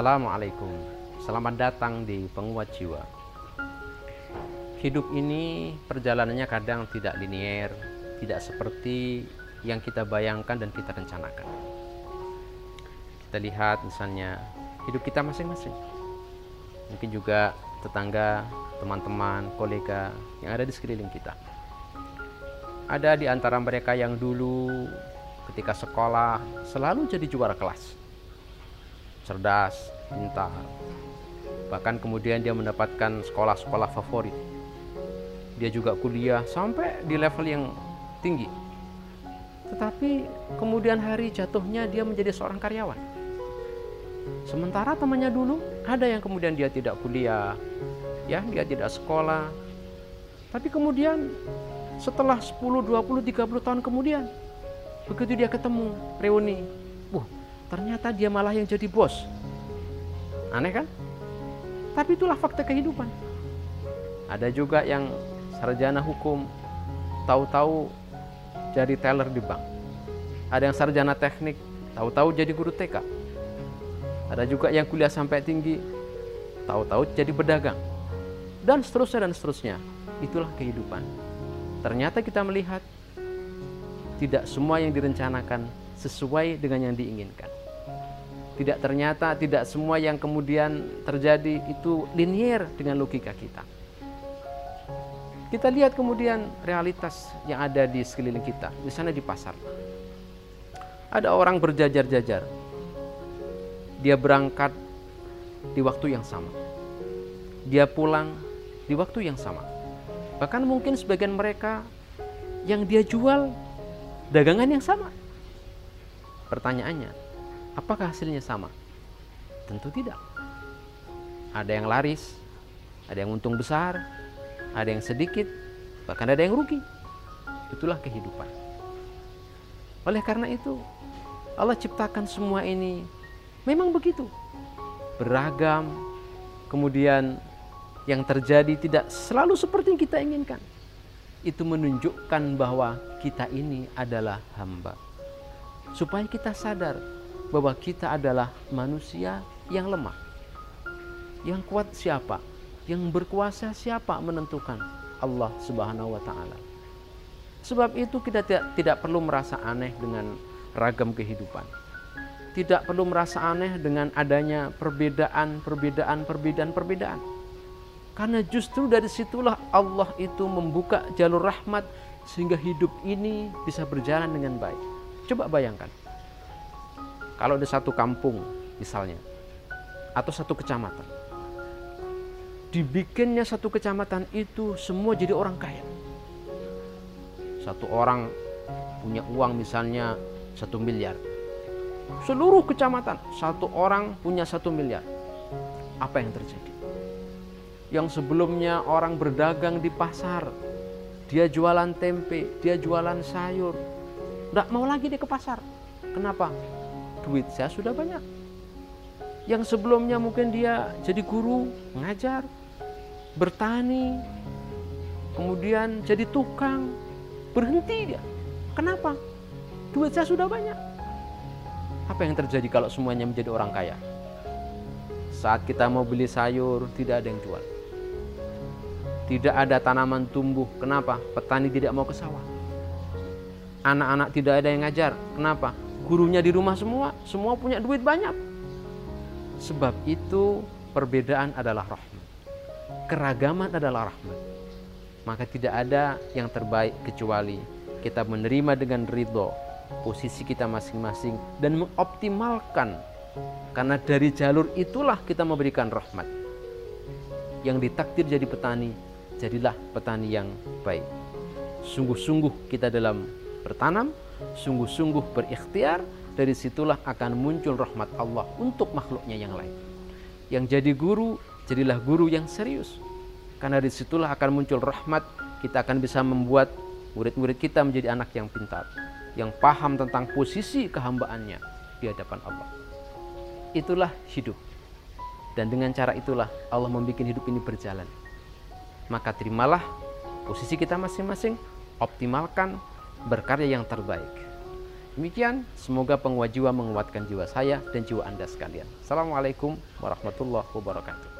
Assalamualaikum, selamat datang di Penguat Jiwa. Hidup ini perjalanannya kadang tidak linier, tidak seperti yang kita bayangkan dan kita rencanakan. Kita lihat misalnya hidup kita masing-masing. Mungkin juga tetangga, teman-teman, kolega yang ada di sekeliling kita. Ada di antara mereka yang dulu ketika sekolah selalu jadi juara kelas. Cerdas, pintar. Bahkan kemudian dia mendapatkan sekolah-sekolah favorit. Dia juga kuliah sampai di level yang tinggi. Tetapi kemudian hari jatuhnya dia menjadi seorang karyawan. Sementara temannya dulu ada yang kemudian dia tidak kuliah, ya, dia tidak sekolah. Tapi kemudian setelah 10, 20, 30 tahun kemudian begitu dia ketemu reuni, wah, ternyata dia malah yang jadi bos. Aneh kan? Tapi itulah fakta kehidupan. Ada juga yang sarjana hukum, tahu-tahu jadi teller di bank. Ada yang sarjana teknik, tahu-tahu jadi guru TK. Ada juga yang kuliah sampai tinggi, tahu-tahu jadi pedagang. Dan seterusnya dan seterusnya. Itulah kehidupan. Ternyata kita melihat tidak semua yang direncanakan sesuai dengan yang diinginkan. Tidak ternyata tidak semua yang kemudian terjadi itu linier dengan logika kita. Kita lihat kemudian realitas yang ada di sekeliling kita, di sana di pasar. Ada orang berjajar-jajar. Dia berangkat di waktu yang sama. Dia pulang di waktu yang sama. Bahkan mungkin sebagian mereka yang dia jual dagangan yang sama. Pertanyaannya, apakah hasilnya sama? Tentu tidak. Ada yang laris, ada yang untung besar, ada yang sedikit, bahkan ada yang rugi. Itulah kehidupan. Oleh karena itu, Allah ciptakan semua ini memang begitu. Beragam, kemudian yang terjadi tidak selalu seperti yang kita inginkan. Itu menunjukkan bahwa kita ini adalah hamba. Supaya kita sadar bahwa kita adalah manusia yang lemah. Yang kuat siapa? Yang berkuasa siapa menentukan? Allah Subhanahu wa taala. Sebab itu kita tidak, tidak perlu merasa aneh dengan ragam kehidupan. Tidak perlu merasa aneh dengan adanya perbedaan, perbedaan, perbedaan, perbedaan. Karena justru dari situlah Allah itu membuka jalur rahmat sehingga hidup ini bisa berjalan dengan baik. Coba bayangkan. Kalau ada satu kampung misalnya atau satu kecamatan dibikinnya satu kecamatan itu semua jadi orang kaya. Satu orang punya uang misalnya satu miliar. Seluruh kecamatan satu orang punya satu miliar. Apa yang terjadi? Yang sebelumnya orang berdagang di pasar, dia jualan tempe, dia jualan sayur, tidak mau lagi dia ke pasar. Kenapa? Duit saya sudah banyak. Yang sebelumnya mungkin dia jadi guru, ngajar, bertani, kemudian jadi tukang, berhenti dia. Kenapa? Duit saya sudah banyak. Apa yang terjadi kalau semuanya menjadi orang kaya? Saat kita mau beli sayur, tidak ada yang jual. Tidak ada tanaman tumbuh. Kenapa? Petani tidak mau ke sawah. Anak-anak tidak ada yang ngajar. Kenapa? Gurunya di rumah semua, semua punya duit banyak. Sebab itu perbedaan adalah rahmat keragaman adalah rahmat. Maka tidak ada yang terbaik kecuali kita menerima dengan ridho posisi kita masing-masing dan mengoptimalkan karena dari jalur itulah kita memberikan rahmat. Yang ditakdir jadi petani, jadilah petani yang baik. Sungguh-sungguh kita dalam bertanam, sungguh-sungguh berikhtiar, dari situlah akan muncul rahmat Allah untuk makhluknya yang lain. Yang jadi guru jadilah guru yang serius. Karena di situlah akan muncul rahmat, kita akan bisa membuat murid-murid kita menjadi anak yang pintar, yang paham tentang posisi kehambaannya di hadapan Allah. Itulah hidup. Dan dengan cara itulah Allah membuat hidup ini berjalan. Maka terimalah posisi kita masing-masing, optimalkan berkarya yang terbaik. Demikian, semoga penguat jiwa menguatkan jiwa saya dan jiwa Anda sekalian. Assalamualaikum warahmatullahi wabarakatuh.